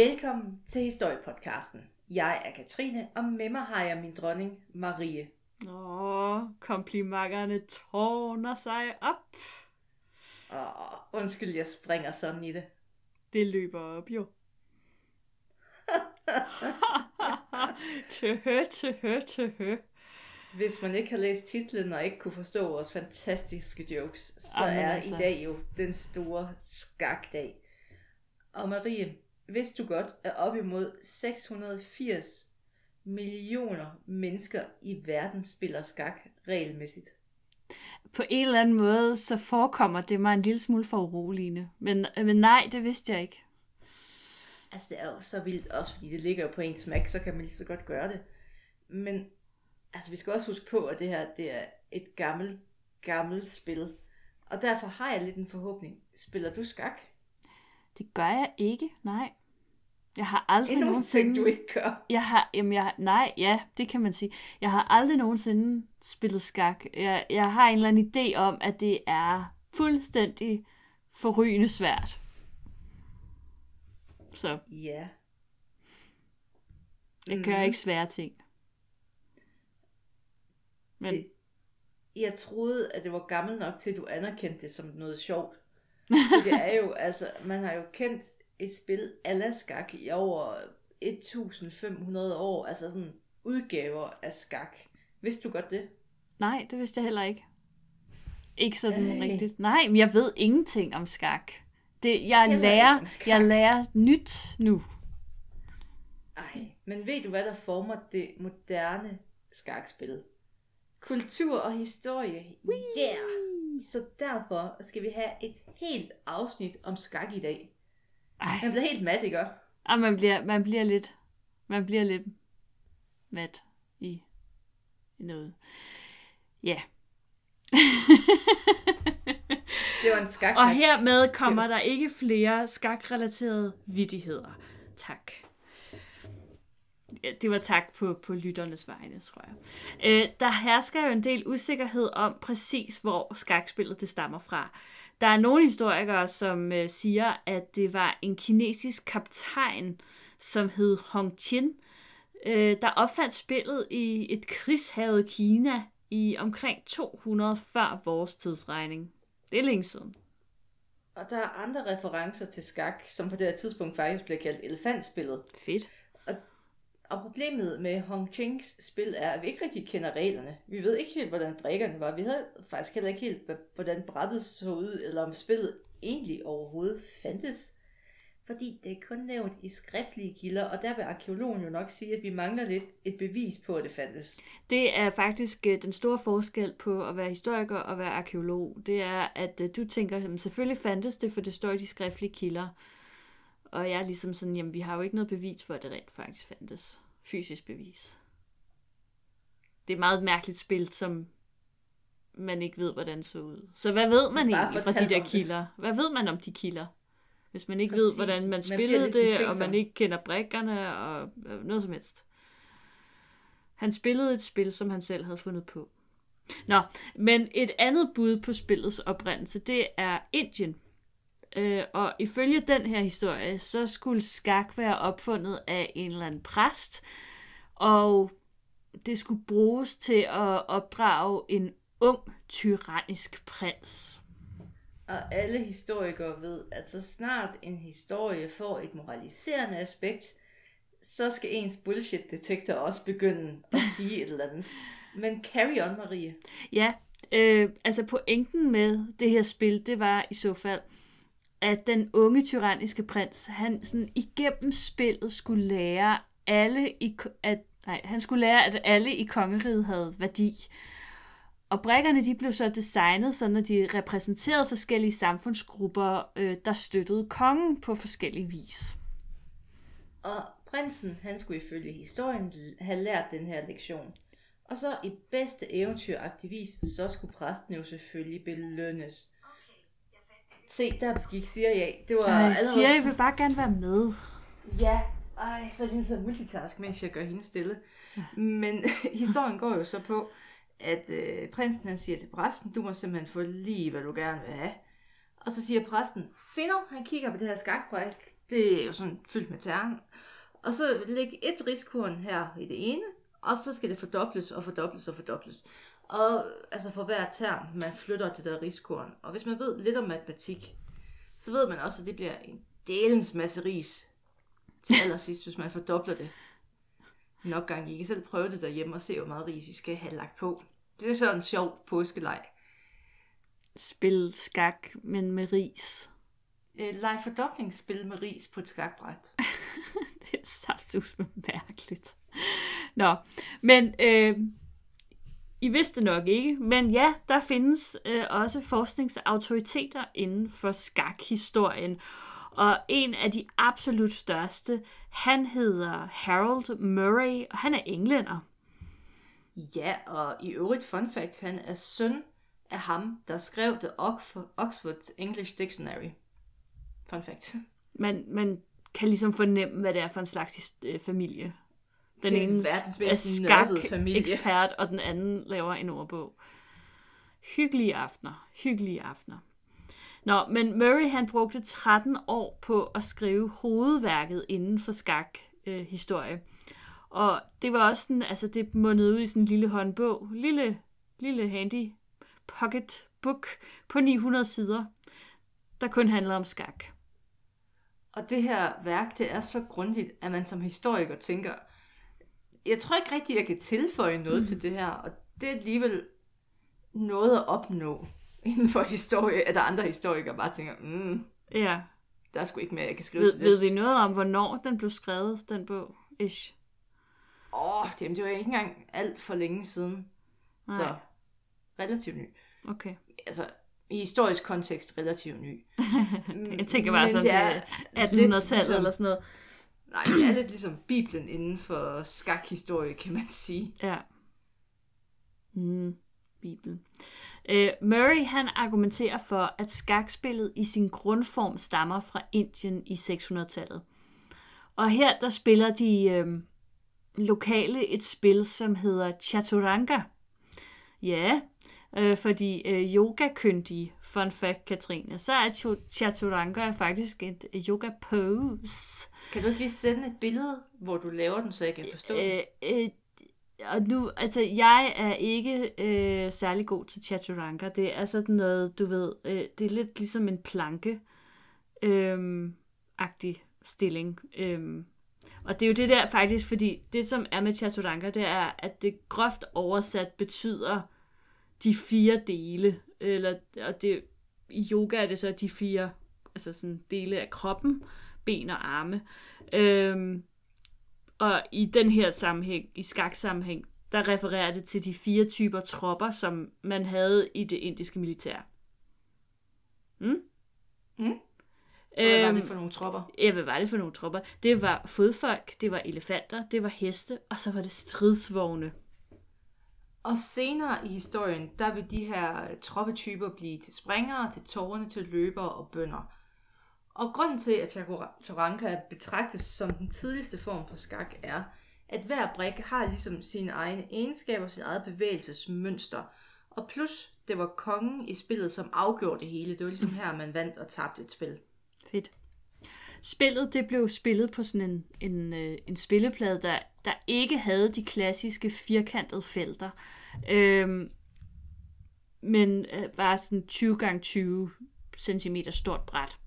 Velkommen til Historiepodcasten. Jeg er Katrine, og med mig har jeg min dronning, Marie. Åh, komplimenterne tårner sig op. Åh, undskyld, jeg springer sådan i det. Det løber op jo. tøhø, tøhø, tøhø. Hvis man ikke har læst titlen og ikke kunne forstå vores fantastiske jokes, så Jamen er altså. i dag jo den store skakdag. Og Marie, vidste du godt, at op imod 680 millioner mennesker i verden spiller skak regelmæssigt? På en eller anden måde, så forekommer det mig en lille smule for uroligende. Men, men nej, det vidste jeg ikke. Altså, det er jo så vildt også, fordi det ligger jo på en smæk, så kan man lige så godt gøre det. Men, altså, vi skal også huske på, at det her, det er et gammelt, gammelt spil. Og derfor har jeg lidt en forhåbning. Spiller du skak? Det gør jeg ikke, nej. Jeg har aldrig Endnu en nogensinde... ting, du ikke gør. Jeg har, jamen jeg, nej, ja, det kan man sige. Jeg har aldrig nogensinde spillet skak. Jeg, jeg har en eller anden idé om, at det er fuldstændig forrygende svært. Så Ja. jeg gør Mhm. ikke svære ting. Men Det, jeg troede, at det var gammelt nok til, at du anerkendte det som noget sjovt. Det er jo, altså, man har jo kendt et spil ala skak i over 1500 år. Altså sådan udgaver af skak. Vidste du godt det? nej, det vidste jeg heller ikke. Ikke sådan Ej. rigtigt. Nej, men jeg ved ingenting om skak. Det, jeg, ikke lærer, jeg lærer nyt nu. Ej, men ved du, hvad der former det moderne skakspil? Kultur og historie. Yeah! Så derfor skal vi have et helt afsnit om skak i dag. Ej, Man bliver helt mat, ikke? og man bliver, man bliver lidt, man bliver lidt mat i, i noget. Ja. Det var en skak. Og hermed kommer der ikke flere skakrelaterede vittigheder. Tak. Ja, det var tak på, på lytternes vegne, tror jeg. Øh, der hersker jo en del usikkerhed om præcis, hvor skakspillet det stammer fra. Der er nogle historikere, som øh, siger, at det var en kinesisk kaptajn, som hed Hong Qin, øh, der opfandt spillet i et krigshavet Kina i omkring 200 før vores tidsregning. Det er længe siden. Og der er andre referencer til skak, som på det her tidspunkt faktisk bliver kaldt elefantspillet. Fedt. Og problemet med Hong Chings spil er, at vi ikke rigtig kender reglerne. Vi ved ikke helt, hvordan brækkerne var. Vi havde faktisk heller ikke helt, hvordan brættet så ud, eller om spillet egentlig overhovedet fandtes. Fordi det er kun nævnt i skriftlige kilder, og der vil arkeologen jo nok sige, at vi mangler lidt et bevis på, at det fandtes. Det er faktisk øh, den store forskel på at være historiker og være arkeolog. Det er, at øh, du tænker, at selvfølgelig fandtes det, for det står i de skriftlige kilder. Og jeg er ligesom sådan, jamen vi har jo ikke noget bevis for, at det rent faktisk fandtes. Fysisk bevis. Det er et meget mærkeligt spil, som man ikke ved, hvordan det så ud. Så hvad ved man Bare egentlig fra de der om det. kilder? Hvad ved man om de kilder? Hvis man ikke Præcis. ved, hvordan man Man spillede lidt det, og man ikke kender brækkerne, og øh, noget som helst. Han spillede et spil, som han selv havde fundet på. Nå, men et andet bud på spillets oprindelse, det er Indien. Øh, og ifølge den her historie, så skulle skak være opfundet af en eller anden præst, og det skulle bruges til at opdrage en ung, tyrannisk prins. Og alle historikere ved, at så snart en historie får et moraliserende aspekt, så skal ens bullshit-detektor også begynde at sige et eller andet. Men carry on, Marie. Ja, øh, altså pointen med det her spil, det var i så fald, at den unge tyranniske prins, han sådan igennem spillet skulle lære alle i, at, nej, han skulle lære, at alle i kongeriget havde værdi. Og brækkerne, de blev så designet, sådan at de repræsenterede forskellige samfundsgrupper, øh, der støttede kongen på forskellige vis. Og prinsen, han skulle ifølge historien have lært den her lektion. Og så i bedste eventyragtig vis, så skulle præsten jo selvfølgelig belønnes. Se, der gik Siri af. Det var Ej, allerede... jeg vil bare gerne være med. Ja, ej, så er det så multitask, mens jeg gør hende stille. Men historien går jo så på, at øh, prinsen han siger til præsten, du må simpelthen få lige, hvad du gerne vil have. Og så siger præsten, Fino, han kigger på det her skakbræk, Det er jo sådan fyldt med tern. Og så lægge et riskorn her i det ene, og så skal det fordobles og fordobles og fordobles. Og altså for hver tern, man flytter det der riskorn. Og hvis man ved lidt om matematik, så ved man også, at det bliver en delens masse ris til allersidst, hvis man fordobler det. Nok gang I kan selv prøve det derhjemme og se, hvor meget ris I skal have lagt på. Det er sådan en sjov påskeleg. Spil skak, men med ris. Øh, leg fordoblingsspil med ris på et skakbræt. det er saftsus med mærkeligt. Nå, men øh, I vidste nok ikke, men ja, der findes øh, også forskningsautoriteter inden for skakhistorien. Og en af de absolut største, han hedder Harold Murray, og han er englænder. Ja, og i øvrigt fun fact, han er søn af ham, der skrev The Oxford English Dictionary. Fun fact. Man, man kan ligesom fornemme, hvad det er for en slags øh, familie. Den ene er skak-ekspert, og den anden laver en ordbog. Hyggelige aftener. Hyggelige aftener. Nå, men Murray han brugte 13 år på at skrive hovedværket inden for skak-historie. Øh, historie. og det var også sådan, altså det mundede ud i sådan en lille håndbog, lille, lille handy pocket book på 900 sider, der kun handler om skak. Og det her værk, det er så grundigt, at man som historiker tænker, jeg tror ikke rigtigt, jeg kan tilføje noget mm. til det her, og det er alligevel noget at opnå inden for historie, at der andre historikere bare tænker, mm, ja. der er sgu ikke mere, jeg kan skrive ved, til det. Ved vi noget om, hvornår den blev skrevet, den bog? Ish. Åh, oh, det, det var ikke engang alt for længe siden. Nej. Så relativt ny. Okay. Altså, i historisk kontekst relativt ny. jeg tænker bare sådan, det er 1800-tallet ligesom, eller sådan noget. Nej, det er lidt ligesom Bibelen inden for skakhistorie, kan man sige. Ja. Mm, Bibelen. Uh, Murray han argumenterer for, at skakspillet i sin grundform stammer fra Indien i 600-tallet. Og her der spiller de øh, lokale et spil, som hedder Chaturanga. Ja, øh, fordi øh, yogakyndige, fun fact Katrine, så er Chaturanga faktisk et yoga pose. Kan du ikke lige sende et billede, hvor du laver den, så jeg kan forstå øh, øh, og nu, altså, jeg er ikke øh, særlig god til chaturanga. Det er sådan noget, du ved, øh, det er lidt ligesom en planke øh, agtig stilling. Øh. Og det er jo det der faktisk, fordi det som er med chaturanga, det er, at det groft oversat betyder de fire dele. Eller, og det, i yoga er det så de fire altså sådan dele af kroppen, ben og arme. Øh, og i den her sammenhæng, i skaksammenhæng, der refererer det til de fire typer tropper, som man havde i det indiske militær. Mm? Mm? hvad var det for nogle tropper? Ja, hvad var det for nogle tropper? Det var fodfolk, det var elefanter, det var heste, og så var det stridsvogne. Og senere i historien, der vil de her troppetyper blive til springere, til tårne, til løbere og bønder. Og grunden til, at Chaturanga betragtes som den tidligste form for skak, er, at hver brik har ligesom sine egne egenskaber, sin eget bevægelsesmønster. Og plus, det var kongen i spillet, som afgjorde det hele. Det var ligesom her, man vandt og tabte et spil. Fedt. Spillet det blev spillet på sådan en, en, øh, en spilleplade, der, der ikke havde de klassiske firkantede felter, øhm, men øh, var sådan 20 x 20 cm stort bræt.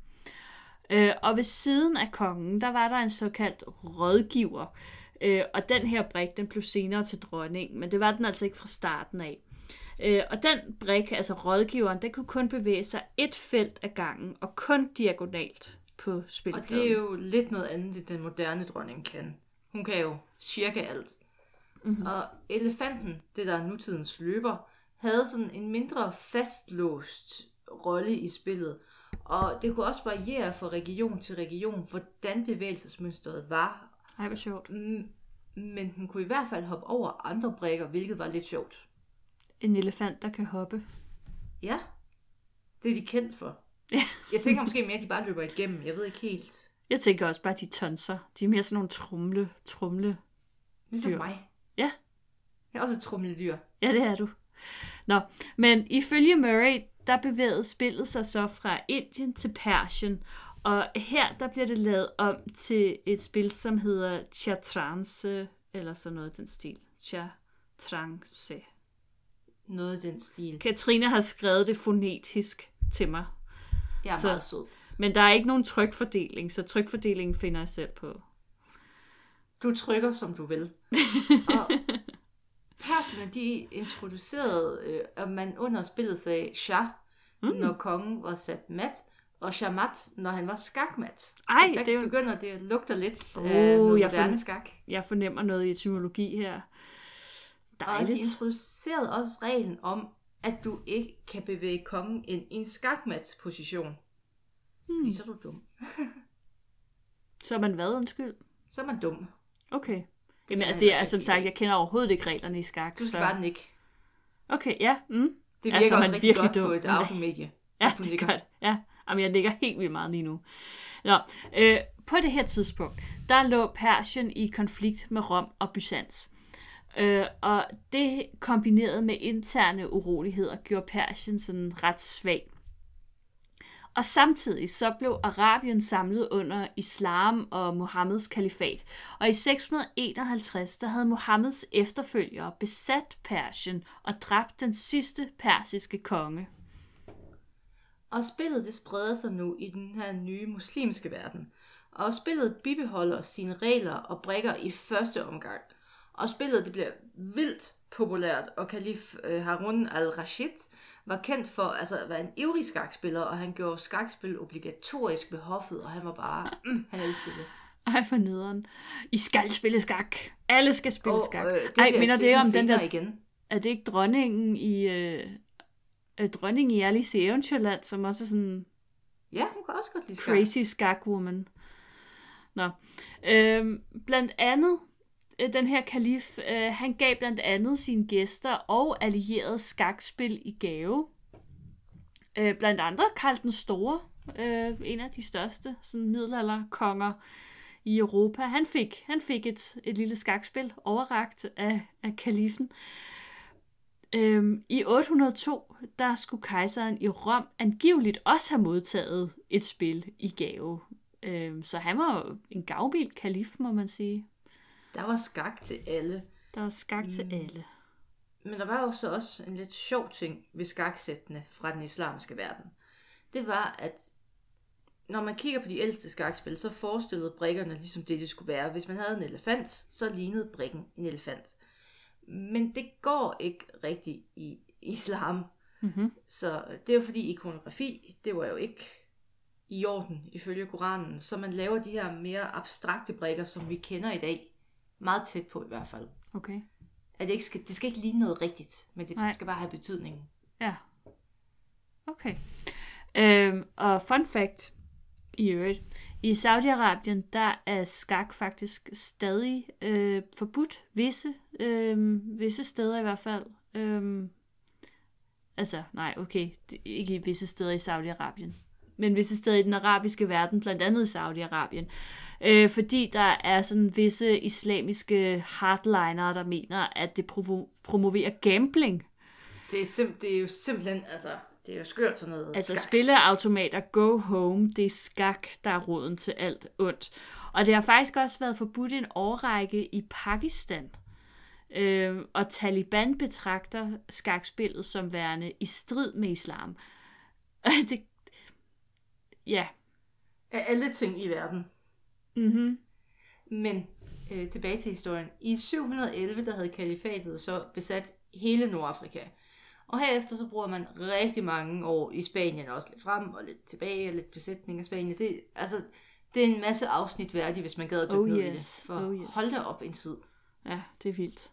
Øh, og ved siden af kongen, der var der en såkaldt rådgiver. Øh, og den her brik, den blev senere til dronning, men det var den altså ikke fra starten af. Øh, og den brik, altså rådgiveren, den kunne kun bevæge sig et felt ad gangen, og kun diagonalt på spilpladen. Og det er jo lidt noget andet, det den moderne dronning kan. Hun kan jo cirka alt. Mm-hmm. Og elefanten, det der er nutidens løber, havde sådan en mindre fastlåst rolle i spillet. Og det kunne også variere fra region til region, hvordan bevægelsesmønstret var. Ej, hvor sjovt. Men den kunne i hvert fald hoppe over andre brækker, hvilket var lidt sjovt. En elefant, der kan hoppe. Ja, det er de kendt for. Ja. jeg tænker måske mere, at de bare løber igennem. Jeg ved ikke helt. Jeg tænker også bare, at de tonser. De er mere sådan nogle trumle, trumle Ligesom dyr. mig. Ja. Jeg er også et trumledyr. Ja, det er du. Nå, men ifølge Murray, der bevægede spillet sig så fra Indien til Persien, Og her, der bliver det lavet om til et spil, som hedder Chatrance, eller sådan noget den stil. Chatrance. Noget den stil. Katrine har skrevet det fonetisk til mig. Jeg er Så- meget sød. Men der er ikke nogen trykfordeling, så trykfordelingen finder jeg selv på. Du trykker, som du vil. og perserne, de introducerede, øh, at man under spillet sagde Shah, mm. når kongen var sat mat, og Shamat, når han var skakmat. Ej, Så der det er jo- begynder det at lugte lidt Oh, af noget jeg moderne skak. Jeg fornemmer noget i etymologi her. Og de Dejligt. introducerede også reglen om, at du ikke kan bevæge kongen ind i en skakmat position. Hmm. Så er du dum. Så er man hvad, undskyld? Så er man dum. Okay. Jamen, altså, jeg, heller som ikke sagt, jeg kender overhovedet ikke reglerne i skak. Du skal så... bare nikke. Okay, ja. Mm. Det virker Altså, altså, også man rigtig virkelig godt dum. på et automedie. Ja, det er godt. Ja, Jamen, jeg ligger helt vildt meget lige nu. Nå, øh, på det her tidspunkt, der lå Persien i konflikt med Rom og Byzans. Øh, og det kombineret med interne uroligheder gjorde Persien sådan ret svag. Og samtidig så blev Arabien samlet under islam og Mohammeds kalifat. Og i 651 der havde Mohammeds efterfølgere besat Persien og dræbt den sidste persiske konge. Og spillet det spreder sig nu i den her nye muslimske verden. Og spillet bibeholder sine regler og brikker i første omgang. Og spillet det bliver vildt populært, og kalif øh, Harun al-Rashid var kendt for altså, at være en ivrig skakspiller, og han gjorde skakspil obligatorisk ved hoffet, og han var bare, mm, han elskede det. Ej, for nederen. I skal spille skak. Alle skal spille Og, skak. øh, Ej, bliver minder det om den der... Igen. Er det ikke dronningen i... Øh, dronningen i Alice i Eventyrland, som også er sådan Ja, hun kan også godt lide skak. crazy skakwoman. Nå. Øhm, blandt andet, Øh, den her kalif, øh, han gav blandt andet sine gæster og allierede skakspil i gave. Øh, blandt andre Karl den Store, øh, en af de største sådan middelalderkonger i Europa. Han fik, han fik et, et lille skakspil overragt af, af kalifen. Øhm, I 802, der skulle kejseren i Rom angiveligt også have modtaget et spil i gave. Øhm, så han var en gavmild kalif, må man sige. Der var skak til alle. Der var skak til Mm. alle. Men der var jo så også en lidt sjov ting ved skaksættene fra den islamiske verden. Det var, at når man kigger på de ældste skakspil, så forestillede brikkerne ligesom det, det skulle være. Hvis man havde en elefant, så lignede brikken en elefant. Men det går ikke rigtigt i islam. Mm-hmm. Så det er jo fordi ikonografi, det var jo ikke i orden ifølge Koranen. Så man laver de her mere abstrakte brikker, som vi kender i dag. Meget tæt på i hvert fald. Okay. At det, ikke skal, det skal ikke ligne noget rigtigt, men det Nej. Skal bare have betydning. Ja. Okay. Øhm, og fun fact i øvrigt. I Saudi-Arabien, der er skak faktisk stadig øh, forbudt. Visse, øh, visse steder i hvert fald. Øh, altså, nej, okay. Det, ikke i visse steder i Saudi-Arabien. Men visse steder i den arabiske verden, blandt andet i Saudi-Arabien. Øh, fordi der er sådan visse islamiske hardlinere, der mener, at det provo- promoverer gambling. Det er, sim- det er jo simpelthen, altså, det er jo skørt sådan noget Altså skak. spilleautomater, go home, det er skak, der er roden til alt ondt. Og det har faktisk også været forbudt en årrække i Pakistan. Øhm, og Taliban betragter skakspillet som værende i strid med islam. det, ja. Af alle ting i verden. Mm-hmm. Men øh, tilbage til historien. I 711, der havde kalifatet så besat hele Nordafrika. Og herefter så bruger man rigtig mange år i Spanien, også lidt frem og lidt tilbage, og lidt besætning af Spanien. Det, altså, det er en masse afsnit værdigt, hvis man gad at dykke Oh ned i yes, det. For oh yes. hold da op en tid. Ja, det er vildt.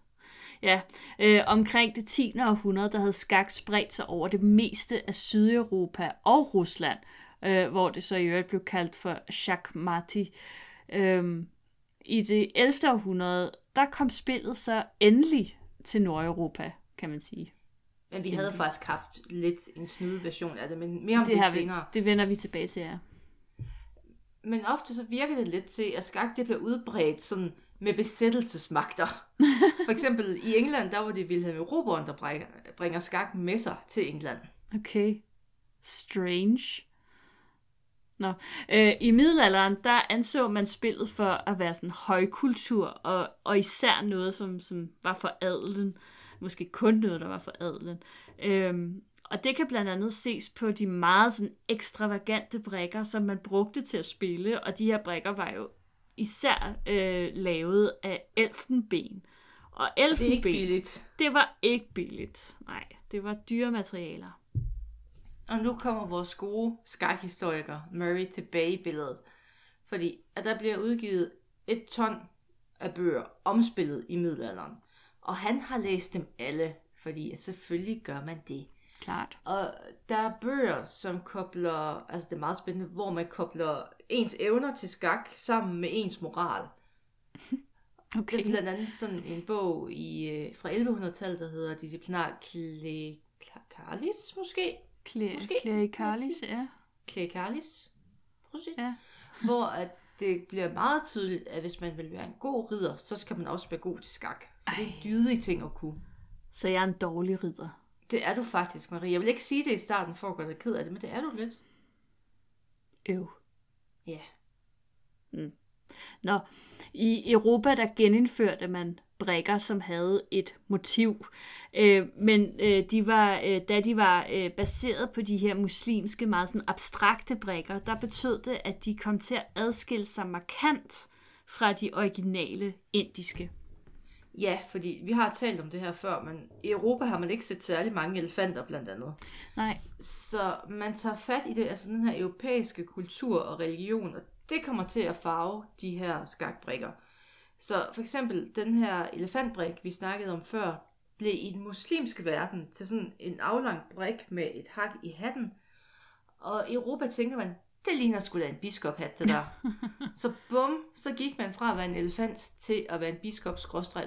Ja, øh, omkring det 10. århundrede, der havde skak spredt sig over det meste af Sydeuropa og Rusland, øh, hvor det så i øvrigt blev kaldt for shakmati. Øhm, I det 11. århundrede, der kom spillet så endelig til Nordeuropa, kan man sige. Men vi havde faktisk haft lidt en snyde version af det, men mere om det, Det, det har vi, senere. det vender vi tilbage til, ja. Men ofte så virker det lidt til, at skak det bliver udbredt sådan med besættelsesmagter. For eksempel i England, der var det Wilhelm Robert, der bringer, bringer skak med sig til England. Okay. Strange. Nå. Øh, I middelalderen, der anså man spillet for at være sådan højkultur, og, og især noget, som, som var for adelen. Måske kun noget, der var for adelen. Øhm, og det kan blandt andet ses på de meget sådan ekstravagante brækker, som man brugte til at spille, og de her brækker var jo især øh, lavet af elfenben. Og elfenben, Det er ikke billigt. det var ikke billigt. Nej, det var dyre materialer. Og nu kommer vores gode skakhistoriker Murray tilbage i billedet. Fordi at der bliver udgivet et ton af bøger om spillet i middelalderen. Og han har læst dem alle, fordi selvfølgelig gør man det. Klart. Og der er bøger, som kobler, altså det er meget spændende, hvor man kobler ens evner til skak sammen med ens moral. Okay. Det er blandt andet sådan en bog i, øh, fra 1100-tallet, der hedder Disciplinar Clericalis, måske? Klæ- Måske. Clericalis, ja. Clericalis? Prøv at se. ja. Hvor at det bliver meget tydeligt, at hvis man vil være en god ridder, så skal man også være god til skak. Og det er en dydig ting at kunne. Så jeg er en dårlig ridder. Det er du faktisk, Marie. Jeg vil ikke sige det i starten, for at gøre dig ked af det, men det er du lidt. Øv. Ja. Nå, i Europa der genindførte man brikker, som havde et motiv. Øh, men øh, de var, øh, da de var øh, baseret på de her muslimske, meget sådan abstrakte brikker, der betød det, at de kom til at adskille sig markant fra de originale indiske. Ja, fordi vi har talt om det her før, men i Europa har man ikke set særlig mange elefanter blandt andet. Nej, Så man tager fat i det, altså den her europæiske kultur og religion, og det kommer til at farve de her skakbrikker. Så for eksempel den her elefantbrik, vi snakkede om før, blev i den muslimske verden til sådan en aflang brik med et hak i hatten. Og i Europa tænker man, det ligner sgu da en biskophat det der. så bum, så gik man fra at være en elefant til at være en biskop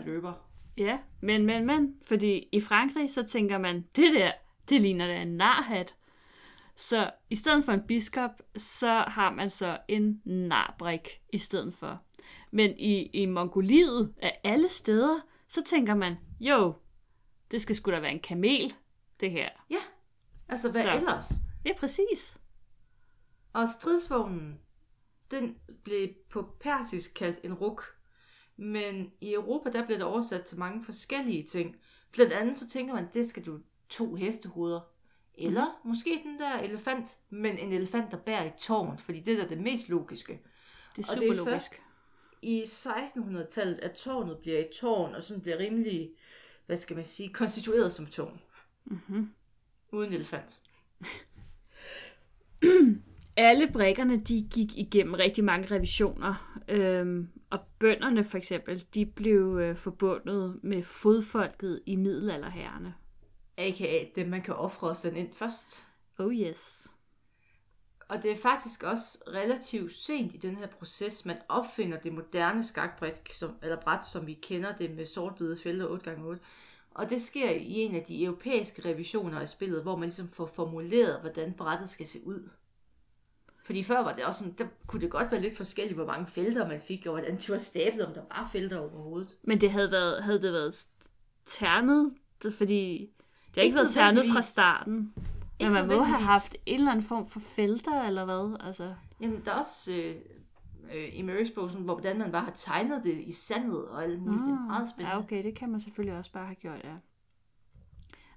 løber. ja, men, men, men, fordi i Frankrig, så tænker man, det der, det ligner da en narhat. Så i stedet for en biskop, så har man så en narbrik i stedet for. Men i, i Mongoliet af alle steder, så tænker man, jo, det skal sgu da være en kamel, det her. Ja, altså hvad Så. ellers? Ja, præcis. Og stridsvognen, den blev på persisk kaldt en ruk. Men i Europa, der blev det oversat til mange forskellige ting. Blandt andet så tænker man, det skal du to hestehoveder. Eller mm. måske den der elefant, men en elefant, der bærer et tårn, fordi det er da det mest logiske. Det er Og super det er logisk. først i 1600-tallet, at tårnet bliver et tårn, og sådan bliver rimelig, hvad skal man sige, konstitueret som tårn. Mm-hmm. Uden elefant. Alle brikkerne, de gik igennem rigtig mange revisioner. Øhm, og bønderne for eksempel, de blev øh, forbundet med fodfolket i middelalderherrene. A.k.a. dem, man kan ofre og sende ind først. Oh yes. Og det er faktisk også relativt sent i den her proces, man opfinder det moderne skakbræt, som, eller bræt, som vi kender det med sortbide felter 8x8. Og det sker i en af de europæiske revisioner af spillet, hvor man ligesom får formuleret, hvordan brættet skal se ud. Fordi før var det også sådan, der kunne det godt være lidt forskelligt, hvor mange felter man fik, og hvordan de var stablet, om der var felter overhovedet. Men det havde, været, havde det været ternet, fordi det har ikke, Ikke været ternet fra starten. Ikke Men man må have haft en eller anden form for felter, eller hvad? Altså, Jamen, der er også øh, øh, i Marys bog, sådan, hvor hvordan man bare har tegnet det i sandet og alt muligt. Det er meget spændende. Ja, okay, det kan man selvfølgelig også bare have gjort, ja.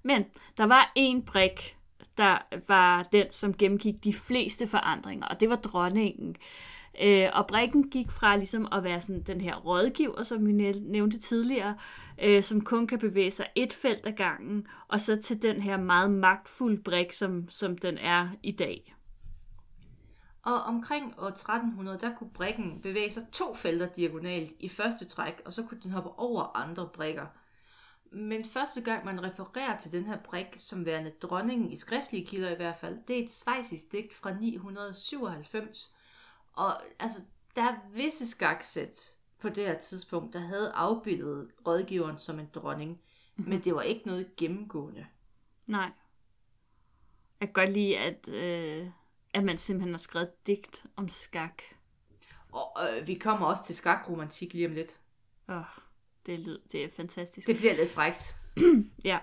Men der var en brik, der var den, som gennemgik de fleste forandringer, og det var dronningen. Øh, og brikken gik fra ligesom at være sådan den her rådgiver, som vi nævnte tidligere, øh, som kun kan bevæge sig et felt ad gangen, og så til den her meget magtfulde brik, som, som den er i dag. Og omkring år 1300, der kunne brikken bevæge sig to felter diagonalt i første træk, og så kunne den hoppe over andre brikker. Men første gang man refererer til den her brik som værende dronningen, i skriftlige kilder i hvert fald, det er et svejsisk digt fra 997. Og altså, der er visse skaksæt på det her tidspunkt, der havde afbildet rådgiveren som en dronning, mm-hmm. men det var ikke noget gennemgående. Nej. Jeg kan godt lide, at, øh, at man simpelthen har skrevet et digt om skak. Og øh, vi kommer også til skakromantik lige om lidt. Åh, det, lyder, det er fantastisk. Det bliver lidt frægt. Ja.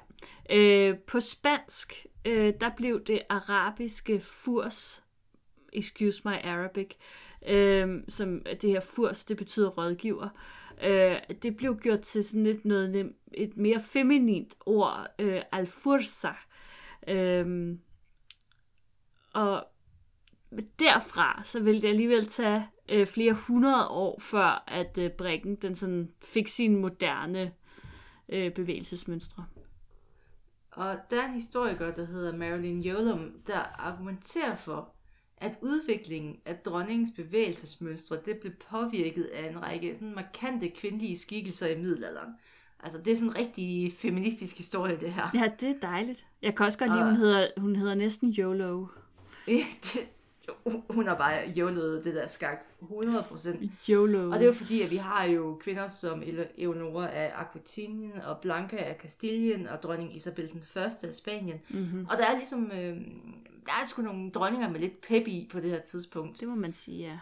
Øh, på spansk, øh, der blev det arabiske furs excuse my Arabic, øh, som det her furs, det betyder rådgiver. Øh, det blev gjort til sådan lidt noget, et mere feminint ord, øh, alfursa. Øh, og derfra, så ville det alligevel tage øh, flere hundrede år, før at øh, brækken den sådan fik sin moderne øh, bevægelsesmønstre. Og der er en historiker, der hedder Marilyn Yolum, der argumenterer for, at udviklingen af dronningens bevægelsesmønstre, det blev påvirket af en række sådan markante kvindelige skikkelser i middelalderen. Altså, det er sådan en rigtig feministisk historie, det her. Ja, det er dejligt. Jeg kan også godt lide, at hun hedder, hun hedder næsten YOLO. Ja, det, hun har bare jollet det der skak 100%. YOLO. Og det er jo fordi, at vi har jo kvinder som Eleonora af Aquitaine og Blanca af Kastilien og dronning Isabel den første af Spanien. Mm-hmm. Og der er ligesom, øh, der er sgu nogle dronninger med lidt pep i på det her tidspunkt. Det må man sige, ja.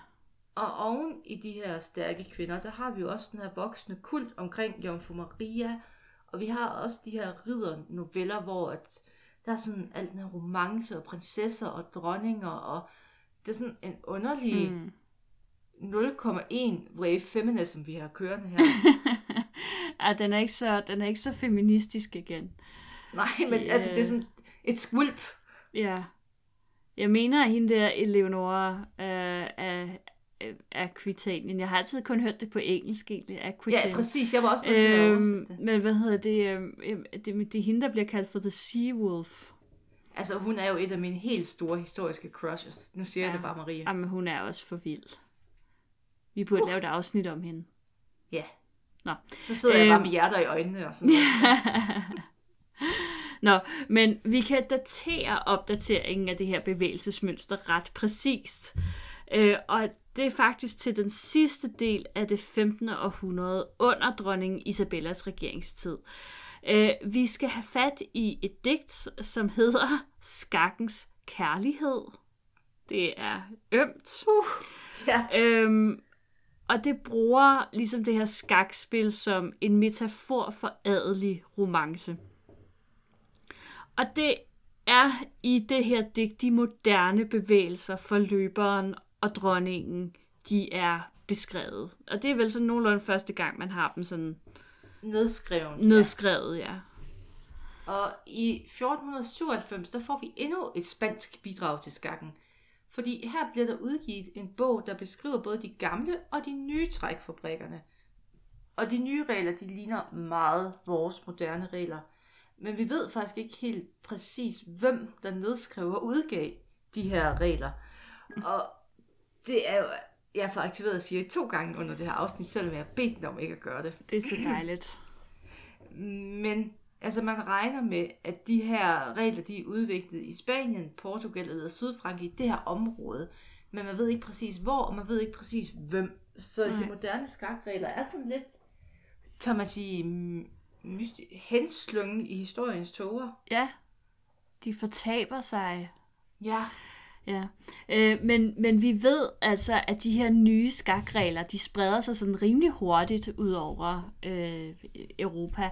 Og oven i de her stærke kvinder, der har vi jo også den her voksne kult omkring Jomfru Maria. Og vi har også de her riddernoveller, hvor at der er sådan alt den her romance og prinsesser og dronninger og det er sådan en underlig mm. 0,1 wave feminism, vi har kørende her. ja, den er, ikke så, den er ikke så feministisk igen. Nej, men de, altså, det er sådan et skvulp. Ja. Jeg mener, at hende der Eleonora øh, af, af Quitanien. Jeg har altid kun hørt det på engelsk egentlig, Aquitanien. Ja, præcis. Jeg var også nødt til øhm, det. Men hvad hedder det, øh, det? Det er hende, der bliver kaldt for The Sea Wolf. Altså, hun er jo et af mine helt store historiske crushes. Nu siger ja. jeg det bare, Maria. Jamen, hun er også for vild. Vi burde uh. lave et afsnit om hende. Ja. Nå. Så sidder øhm. jeg bare øhm. med hjerter i øjnene og sådan Nå, men vi kan datere opdateringen af det her bevægelsesmønster ret præcist. Øh, og det er faktisk til den sidste del af det 15. århundrede under dronning Isabellas regeringstid. Øh, vi skal have fat i et digt, som hedder Skakkens Kærlighed. Det er ømt. Uh, ja. øhm, og det bruger ligesom det her skakspil som en metafor for adelig romance. Og det er i det her digt de moderne bevægelser for løberen og dronningen, de er beskrevet. Og det er vel sådan nogenlunde første gang, man har dem sådan Nedskrevet. Nedskrevet, ja. ja. Og i 1497, der får vi endnu et spansk bidrag til skakken. Fordi her bliver der udgivet en bog, der beskriver både de gamle og de nye trækfabrikkerne. Og de nye regler, de ligner meget vores moderne regler. Men vi ved faktisk ikke helt præcis, hvem der nedskrev og udgav de her regler. Og det er jo jeg får aktiveret at sige to gange under det her afsnit, selvom jeg har bedt den om ikke at gøre det. Det er så dejligt. Men altså man regner med, at de her regler, de er udviklet i Spanien, Portugal eller Sydfrankrig, det her område. Men man ved ikke præcis hvor, og man ved ikke præcis hvem. Så Nej. de moderne skakregler er sådan lidt, tør man sige, mysti- henslyngen i historiens toger. Ja, de fortaber sig. Ja. Ja, øh, men, men vi ved altså, at de her nye skakregler, de spreder sig sådan rimelig hurtigt ud over øh, Europa.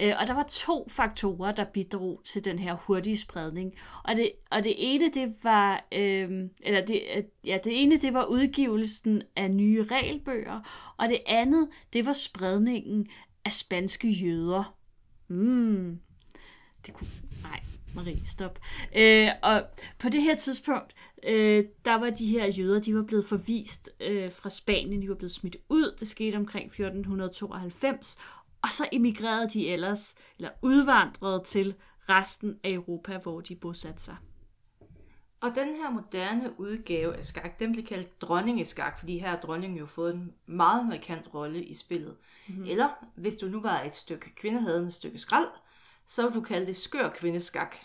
Øh, og der var to faktorer, der bidrog til den her hurtige spredning. Og det, og det ene, det var, øh, eller det, ja, det ene, det var udgivelsen af nye regelbøger, og det andet, det var spredningen af spanske jøder. Mm. Det kunne, nej, Marie, stop. Øh, og på det her tidspunkt, øh, der var de her jøder, de var blevet forvist øh, fra Spanien, de var blevet smidt ud. Det skete omkring 1492, og så emigrerede de ellers, eller udvandrede til resten af Europa, hvor de bosatte sig. Og den her moderne udgave af skak, den blev kaldt dronningeskak, fordi her har dronningen jo fået en meget markant rolle i spillet. Mm-hmm. Eller, hvis du nu var et stykke kvindehadende stykke skrald, så vil du kalde det skør kvindeskak.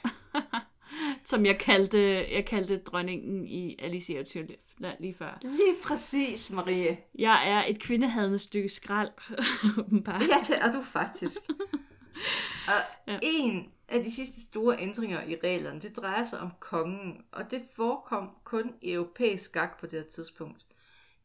Som jeg kaldte, jeg kaldte dronningen i Alice Eventyr lige før. Lige præcis, Marie. Jeg er et kvindehadende stykke skrald, åbenbart. Ja, det er du faktisk. og ja. en af de sidste store ændringer i reglerne, det drejer sig om kongen, og det forekom kun i europæisk skak på det her tidspunkt.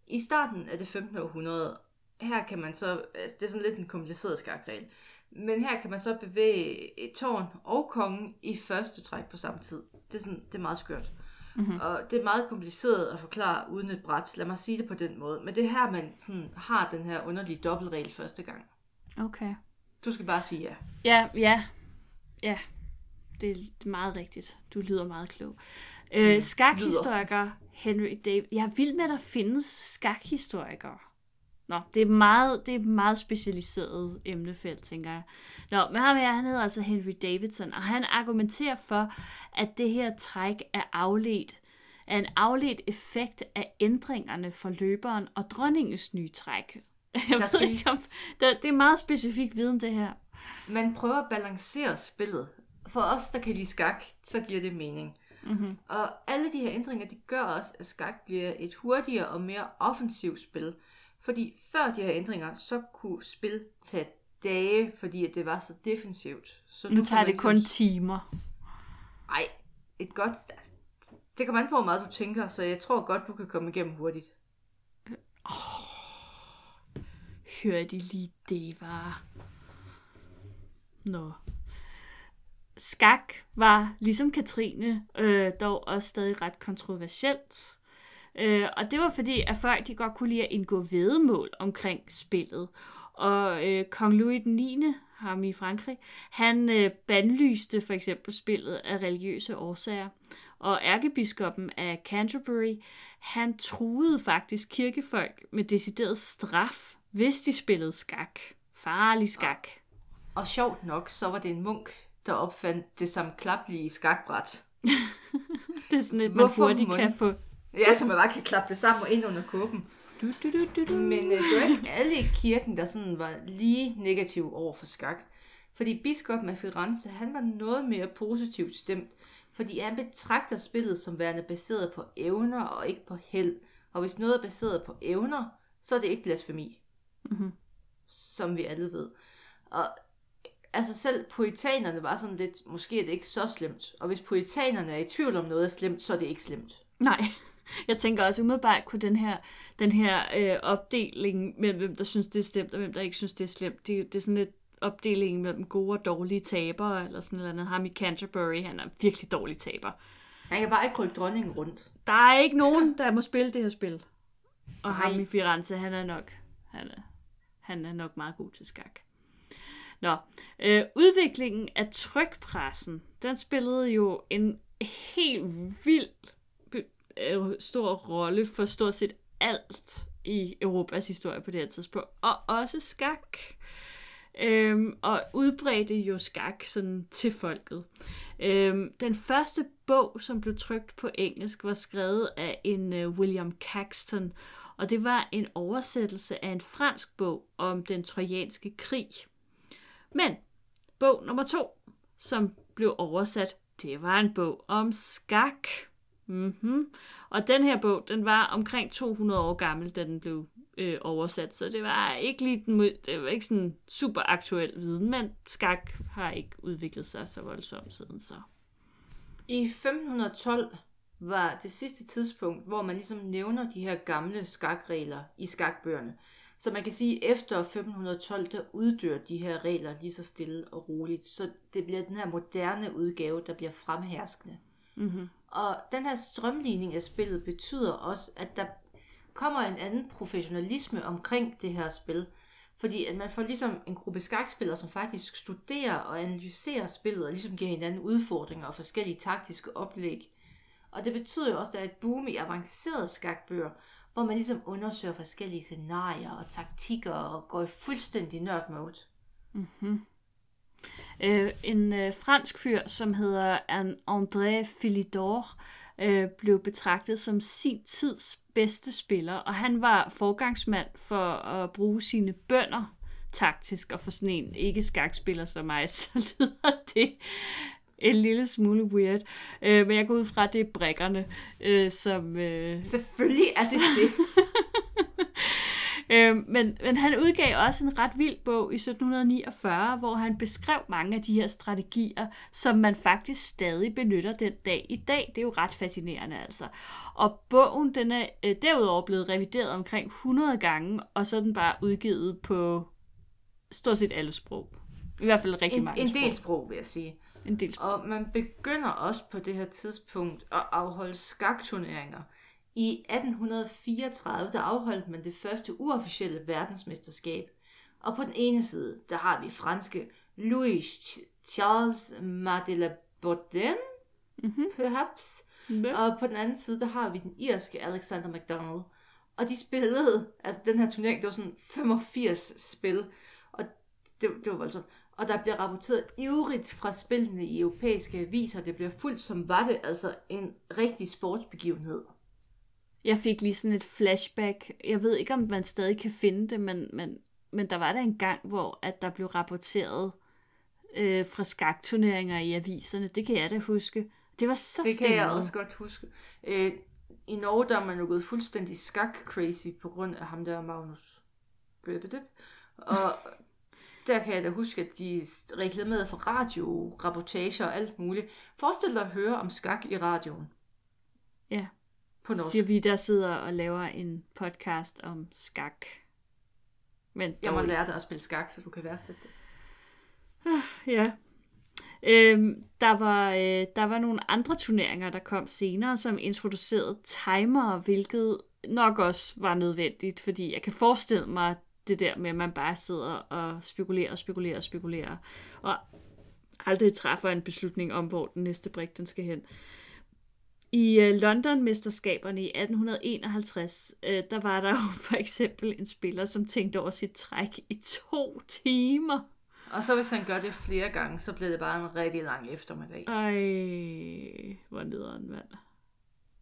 I starten af det 15. århundrede, her kan man så, altså det er sådan lidt en kompliceret skakregel, men her kan man så bevæge et tårn og kongen i første træk på samme tid. Det er, sådan, det er meget skørt. Mm-hmm. Og det er meget kompliceret at forklare uden et bræt. Lad mig sige det på den måde. Men det er her, man sådan har den her underlige dobbeltregel første gang. Okay. Du skal bare sige ja. Ja, ja. Ja. Det er meget rigtigt. Du lyder meget klog. Øh, skakhistoriker Henry David. Jeg er vild med, at der findes skakhistorikere. Nå, det er meget, det er et meget specialiseret emnefelt, tænker jeg. Nå, men ham her, han hedder altså Henry Davidson, og han argumenterer for, at det her træk er afledt er en afledt effekt af ændringerne for løberen og dronningens nye træk. Jeg ved ikke, om, det, det er meget specifik viden, det her. Man prøver at balancere spillet. For os, der kan lide skak, så giver det mening. Mm-hmm. Og alle de her ændringer, de gør også, at skak bliver et hurtigere og mere offensivt spil. Fordi før de her ændringer, så kunne spil tage dage, fordi at det var så defensivt. Så Nu kan tager det kun timer. Ej, et godt... altså, Det kommer an på, hvor meget du tænker, så jeg tror godt, du kan komme igennem hurtigt. Hør de lige det, var. Nå. Skak var, ligesom Katrine, øh, dog også stadig ret kontroversielt. Øh, og det var fordi, at folk de godt kunne lide at indgå vedemål omkring spillet. Og øh, kong Louis den 9., ham i Frankrig, han øh, bandlyste for eksempel spillet af religiøse årsager. Og ærkebiskoppen af Canterbury, han truede faktisk kirkefolk med decideret straf, hvis de spillede skak. Farlig skak. Og sjovt nok, så var det en munk, der opfandt det sammenklappelige skakbræt. Det er sådan, at man Hvorfor hurtigt kan få... Ja, så man bare kan klappe det sammen og ind under kåben. Du, du, du, du, du. Men øh, det var ikke alle i kirken, der sådan var lige negativ over for skak. Fordi biskoppen af Firenze, han var noget mere positivt stemt, fordi han betragter spillet som værende baseret på evner og ikke på held. Og hvis noget er baseret på evner, så er det ikke blasfemi. Mhm. Som vi alle ved. Og altså selv poetanerne var sådan lidt, måske er det ikke så slemt. Og hvis poetanerne er i tvivl om noget er slemt, så er det ikke slemt. Nej, jeg tænker også umiddelbart kunne den her, den her øh, opdeling mellem hvem der synes det er slemt og hvem der ikke synes det er slemt, det, det er sådan lidt opdelingen mellem gode og dårlige tabere, eller sådan noget andet. Ham i Canterbury, han er virkelig dårlig taber. Han kan bare ikke rykke dronningen rundt. Der er ikke nogen, der må spille det her spil. Og Nej. ham i Firenze, han er nok, han er, han er nok meget god til skak. Nå, øh, udviklingen af trykpressen, den spillede jo en helt vild øh, stor rolle for stort set alt i Europas historie på det her tidspunkt, og også skak. Øhm, og udbredte jo skak sådan til folket. Øhm, den første bog, som blev trykt på engelsk, var skrevet af en uh, William Caxton, og det var en oversættelse af en fransk bog om den trojanske krig. Men bog nummer to, som blev oversat, det var en bog om skak. Mm-hmm. Og den her bog, den var omkring 200 år gammel, da den blev øh, oversat, så det var ikke lige den, det var ikke sådan super aktuel viden, men skak har ikke udviklet sig så voldsomt siden så. I 1512 var det sidste tidspunkt, hvor man ligesom nævner de her gamle skakregler i skakbøgerne. Så man kan sige, at efter 1512, der uddør de her regler lige så stille og roligt. Så det bliver den her moderne udgave, der bliver fremherskende. Mm-hmm. Og den her strømligning af spillet betyder også, at der kommer en anden professionalisme omkring det her spil. Fordi at man får ligesom en gruppe skakspillere, som faktisk studerer og analyserer spillet, og ligesom giver hinanden udfordringer og forskellige taktiske oplæg. Og det betyder jo også, at der er et boom i avancerede skakbøger, hvor man ligesom undersøger forskellige scenarier og taktikker og går i fuldstændig nørd mode. Mm-hmm. Øh, en øh, fransk fyr, som hedder André Philidor, øh, blev betragtet som sin tids bedste spiller, og han var forgangsmand for at bruge sine bønder taktisk, og for sådan en ikke-skakspiller som mig, så lyder det en lille smule weird. Øh, men jeg går ud fra, at det er brækkerne, øh, som... Øh, Selvfølgelig er det det. Øh, men, men han udgav også en ret vild bog i 1749, hvor han beskrev mange af de her strategier, som man faktisk stadig benytter den dag i dag. Det er jo ret fascinerende altså. Og bogen den er øh, derudover blevet revideret omkring 100 gange, og så er den bare udgivet på stort set alle sprog. I hvert fald rigtig En, mange en sprog. del sprog, vil jeg sige. En del. Og man begynder også på det her tidspunkt at afholde skakturneringer. I 1834 der afholdt man det første uofficielle verdensmesterskab. Og på den ene side, der har vi franske Louis Ch- Charles Madeleine Bourdain, Mhm. perhaps. Ja. Og på den anden side, der har vi den irske Alexander McDonald. Og de spillede, altså den her turnering, det var sådan 85 spil. Og det, det var voldsomt. Og der bliver rapporteret ivrigt fra spillene i europæiske aviser. Det bliver fuldt som var det altså en rigtig sportsbegivenhed. Jeg fik lige sådan et flashback. Jeg ved ikke, om man stadig kan finde det, men, men, men der var der en gang, hvor at der blev rapporteret øh, fra skakturneringer i aviserne. Det kan jeg da huske. Det var så Det kan jeg også godt huske. Øh, I Norge der er man jo gået fuldstændig skak-crazy på grund af ham der Magnus Bøbedøb. Og der kan jeg da huske, at de reklamerede for radio-rapportager og alt muligt. Forestil dig at høre om skak i radioen. Ja. På norsk. Siger vi, der sidder og laver en podcast om skak. Men Jeg må dog lære dig at spille skak, så du kan værdsætte det. Ja. Øhm, der, var, øh, der var nogle andre turneringer, der kom senere, som introducerede timer, hvilket nok også var nødvendigt, fordi jeg kan forestille mig det der med, at man bare sidder og spekulerer og spekulerer og spekulerer, og aldrig træffer en beslutning om, hvor den næste brik den skal hen. I øh, London-mesterskaberne i 1851, øh, der var der jo for eksempel en spiller, som tænkte over sit træk i to timer. Og så hvis han gør det flere gange, så bliver det bare en rigtig lang eftermiddag. Ej, hvor nederen, mand.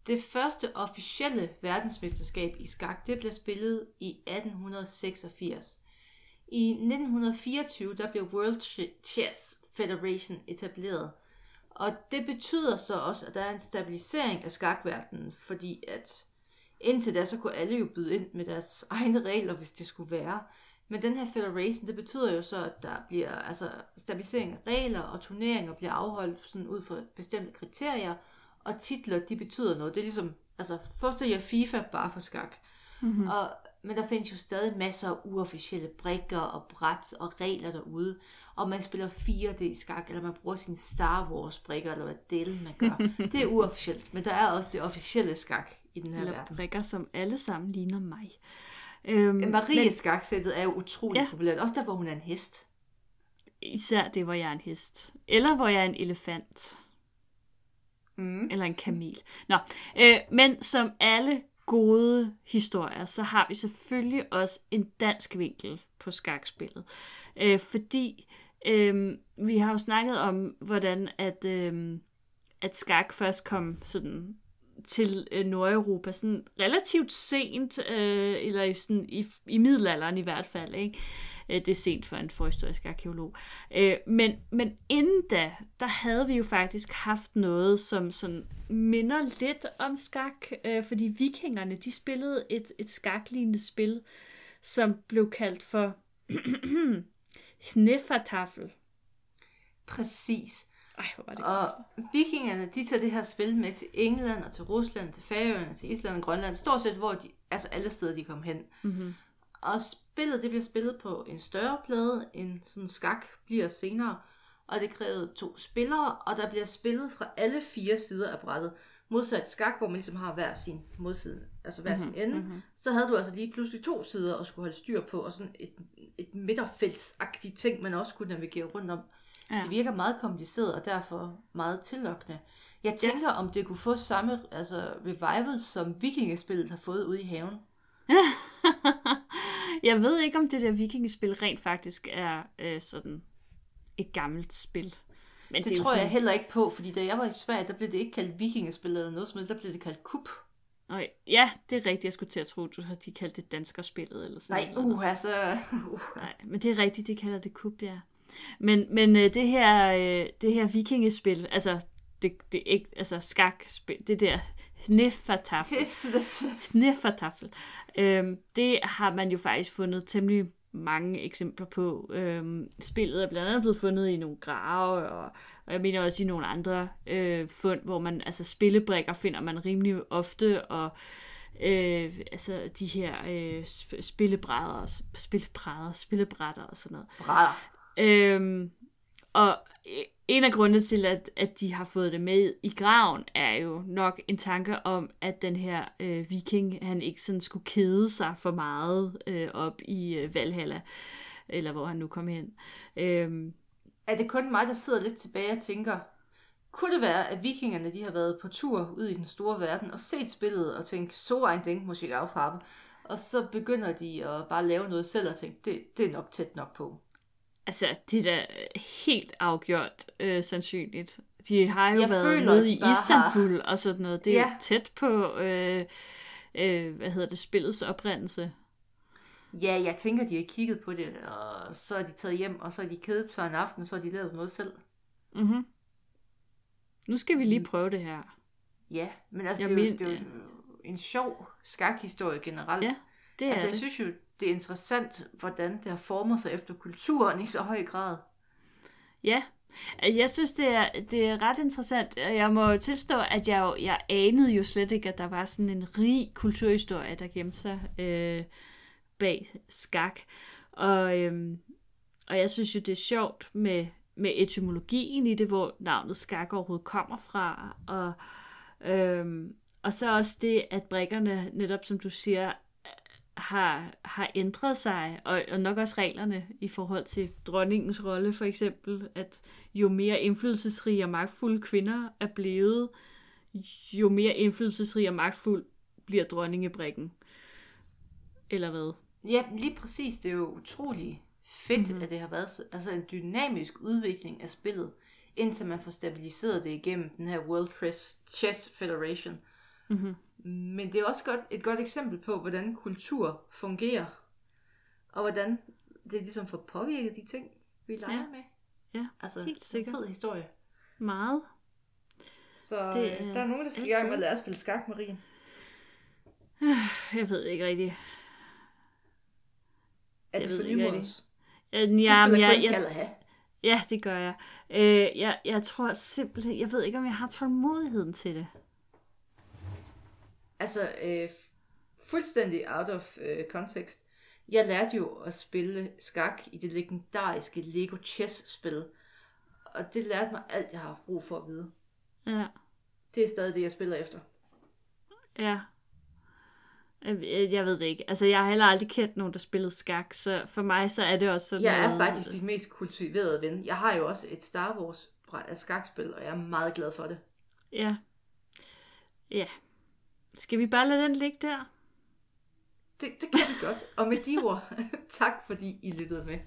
Det første officielle verdensmesterskab i skak, det blev spillet i 1886. I 1924, der blev World Chess Federation etableret. Og det betyder så også, at der er en stabilisering af skakverdenen, fordi at indtil da, så kunne alle jo byde ind med deres egne regler, hvis det skulle være. Men den her federation, det betyder jo så, at der bliver altså stabilisering af regler, og turneringer bliver afholdt sådan ud fra bestemte kriterier, og titler, de betyder noget. Det er ligesom, altså, forestil jer FIFA bare for skak. Mm-hmm. Og, men der findes jo stadig masser af uofficielle brikker og bræt og regler derude. Og man spiller 4D skak, eller man bruger sine Star Wars brikker, eller hvad del man gør. det er uofficielt, men der er også det officielle skak i den her Eller verden. brikker, som alle sammen ligner mig. Øhm, Marie men skaksættet er jo utrolig ja. populært. Også der, hvor hun er en hest. især det, hvor jeg er en hest. Eller hvor jeg er en elefant. Mm. Eller en kamel. Nå, øh, men som alle gode historier, så har vi selvfølgelig også en dansk vinkel på skakspillet. Øh, fordi øh, vi har jo snakket om, hvordan at, øh, at skak først kom sådan til øh, Nordeuropa sådan relativt sent, øh, eller i, sådan, i, i middelalderen i hvert fald. Ikke? Øh, det er sent for en forhistorisk arkeolog. Øh, men, men inden da, der havde vi jo faktisk haft noget, som sådan minder lidt om skak, øh, fordi vikingerne, de spillede et, et skaklignende spil, som blev kaldt for Sneffertafel. Præcis. Ej, hvor var det Og vikingerne, de tager det her spil med til England og til Rusland, til Færøerne, til Island og Grønland. Stort set, hvor de, altså alle steder, de kom hen. mm-hmm. Og spillet, det bliver spillet på en større plade, end sådan skak bliver senere. Og det krævede to spillere, og der bliver spillet fra alle fire sider af brættet. Modsat skak, hvor man ligesom har hver sin modside, altså hver sin ende. mhm. Så havde du altså lige pludselig to sider at skulle holde styr på, og sådan et, et midterfeltsagtigt ting, man også kunne navigere rundt om. Ja. Det virker meget kompliceret, og derfor meget tillokkende. Jeg tænker, ja. om det kunne få samme altså, revival, som vikingespillet har fået ude i haven. jeg ved ikke, om det der vikingespil rent faktisk er øh, sådan et gammelt spil. Men Det, det tror jeg sådan- heller ikke på, fordi da jeg var i Sverige, der blev det ikke kaldt vikingespil eller noget som der blev det kaldt kup. Øj, ja, det er rigtigt. Jeg skulle til at tro, du har de kaldt det danskerspillet eller sådan Nej, noget. uh, altså... Uh. Nej, men det er rigtigt, de kalder det kub, ja. Men, men øh, det her, øh, det her vikingespil, altså, det, det ikke, altså skakspil, det der Neffertafel, Sneffertafel. Øhm, det har man jo faktisk fundet temmelig mange eksempler på. Øhm, spillet er blandt andet blevet fundet i nogle grave, og, og jeg mener også i nogle andre øh, fund, hvor man, altså spillebrikker finder man rimelig ofte, og øh, altså de her øh, sp- spillebrædder, spillebrædder, spillebrætter og sådan noget. Brædder. Øhm, og en af grundene til, at, at de har fået det med i graven, er jo nok en tanke om, at den her øh, viking, han ikke sådan skulle kede sig for meget øh, op i øh, Valhalla, eller hvor han nu kom hen. Øhm, Er det kun mig, der sidder lidt tilbage og tænker, kunne det være, at vikingerne de har været på tur ud i den store verden og set spillet og tænkt, så en Ding muss ich auch. Og så begynder de at bare lave noget selv og tænke, det, det er nok tæt nok på altså, det er da helt afgjort øh, sandsynligt. De har jo Jeg været føler, nede i Istanbul og sådan noget. Det er ja. Tæt på, øh, øh, hvad hedder det, spillets oprindelse. Ja, jeg tænker, de har kigget på det, og så er de taget hjem, og så er de kedet sig en aften, så har de lavet noget selv. Mm-hmm. Nu skal vi lige prøve det her. Ja, men altså, Jeg det, er jo, men- det er jo en sjov skakhistorie generelt. Ja, Det er altså, jeg det. synes jo, det er interessant, hvordan det har formet sig efter kulturen i så høj grad. Ja, altså, jeg synes, det er, det er ret interessant. Jeg må tilstå, at jeg, jo- jeg anede jo slet ikke, at der var sådan en rig kulturhistorie, der gemte sig øh, bag skak. Og, øhm, og jeg synes jo, det er sjovt med, med etymologien i det, hvor navnet skak overhovedet kommer fra. Og, øhm, og så også det, at brikkerne, netop som du siger, har, har ændret sig, og, og nok også reglerne i forhold til dronningens rolle for eksempel, at jo mere indflydelsesrige og magtfulde kvinder er blevet, jo mere indflydelsesrig og magtfuld bliver dronningebrikken. Eller hvad? Ja, lige præcis. Det er jo utrolig fedt, Mhm. mm-hmm. at det har været så, altså en dynamisk udvikling af spillet, indtil man får stabiliseret det igennem den her World Chess Federation. Mhm. Men det er også godt, et godt eksempel på, hvordan kultur fungerer, og hvordan det ligesom får påvirket de ting, vi leger Ja. med. Ja, Altså, helt sikkert. en fed historie. Meget. Så Det er der er nogen, der skal i gang med at lære at spille skak, Marie. Jeg ved ikke rigtigt. Er Jeg det ved for nymodens? Ja, Jamen, jeg, jeg, ja, det gør jeg. Øh, jeg. Jeg tror simpelthen, jeg ved ikke, om jeg har tålmodigheden til det. Altså, øh, fuldstændig out of øh, context. Jeg lærte jo at spille skak i det legendariske Lego Chess-spil. Og det lærte mig alt, jeg har haft brug for at vide. Ja, Det er stadig det, jeg spiller efter. ja. Jeg, jeg ved det ikke. Altså, jeg har heller aldrig kendt nogen, der spillede skak, så for mig så er det også sådan Jeg er faktisk din mest kultiverede ven. Jeg har jo også et Star Wars skakspil, og jeg er meget glad for det. Ja. Ja. Skal vi bare lade den ligge der? Det, det kan vi godt. Og med de ord, tak fordi I lyttede med.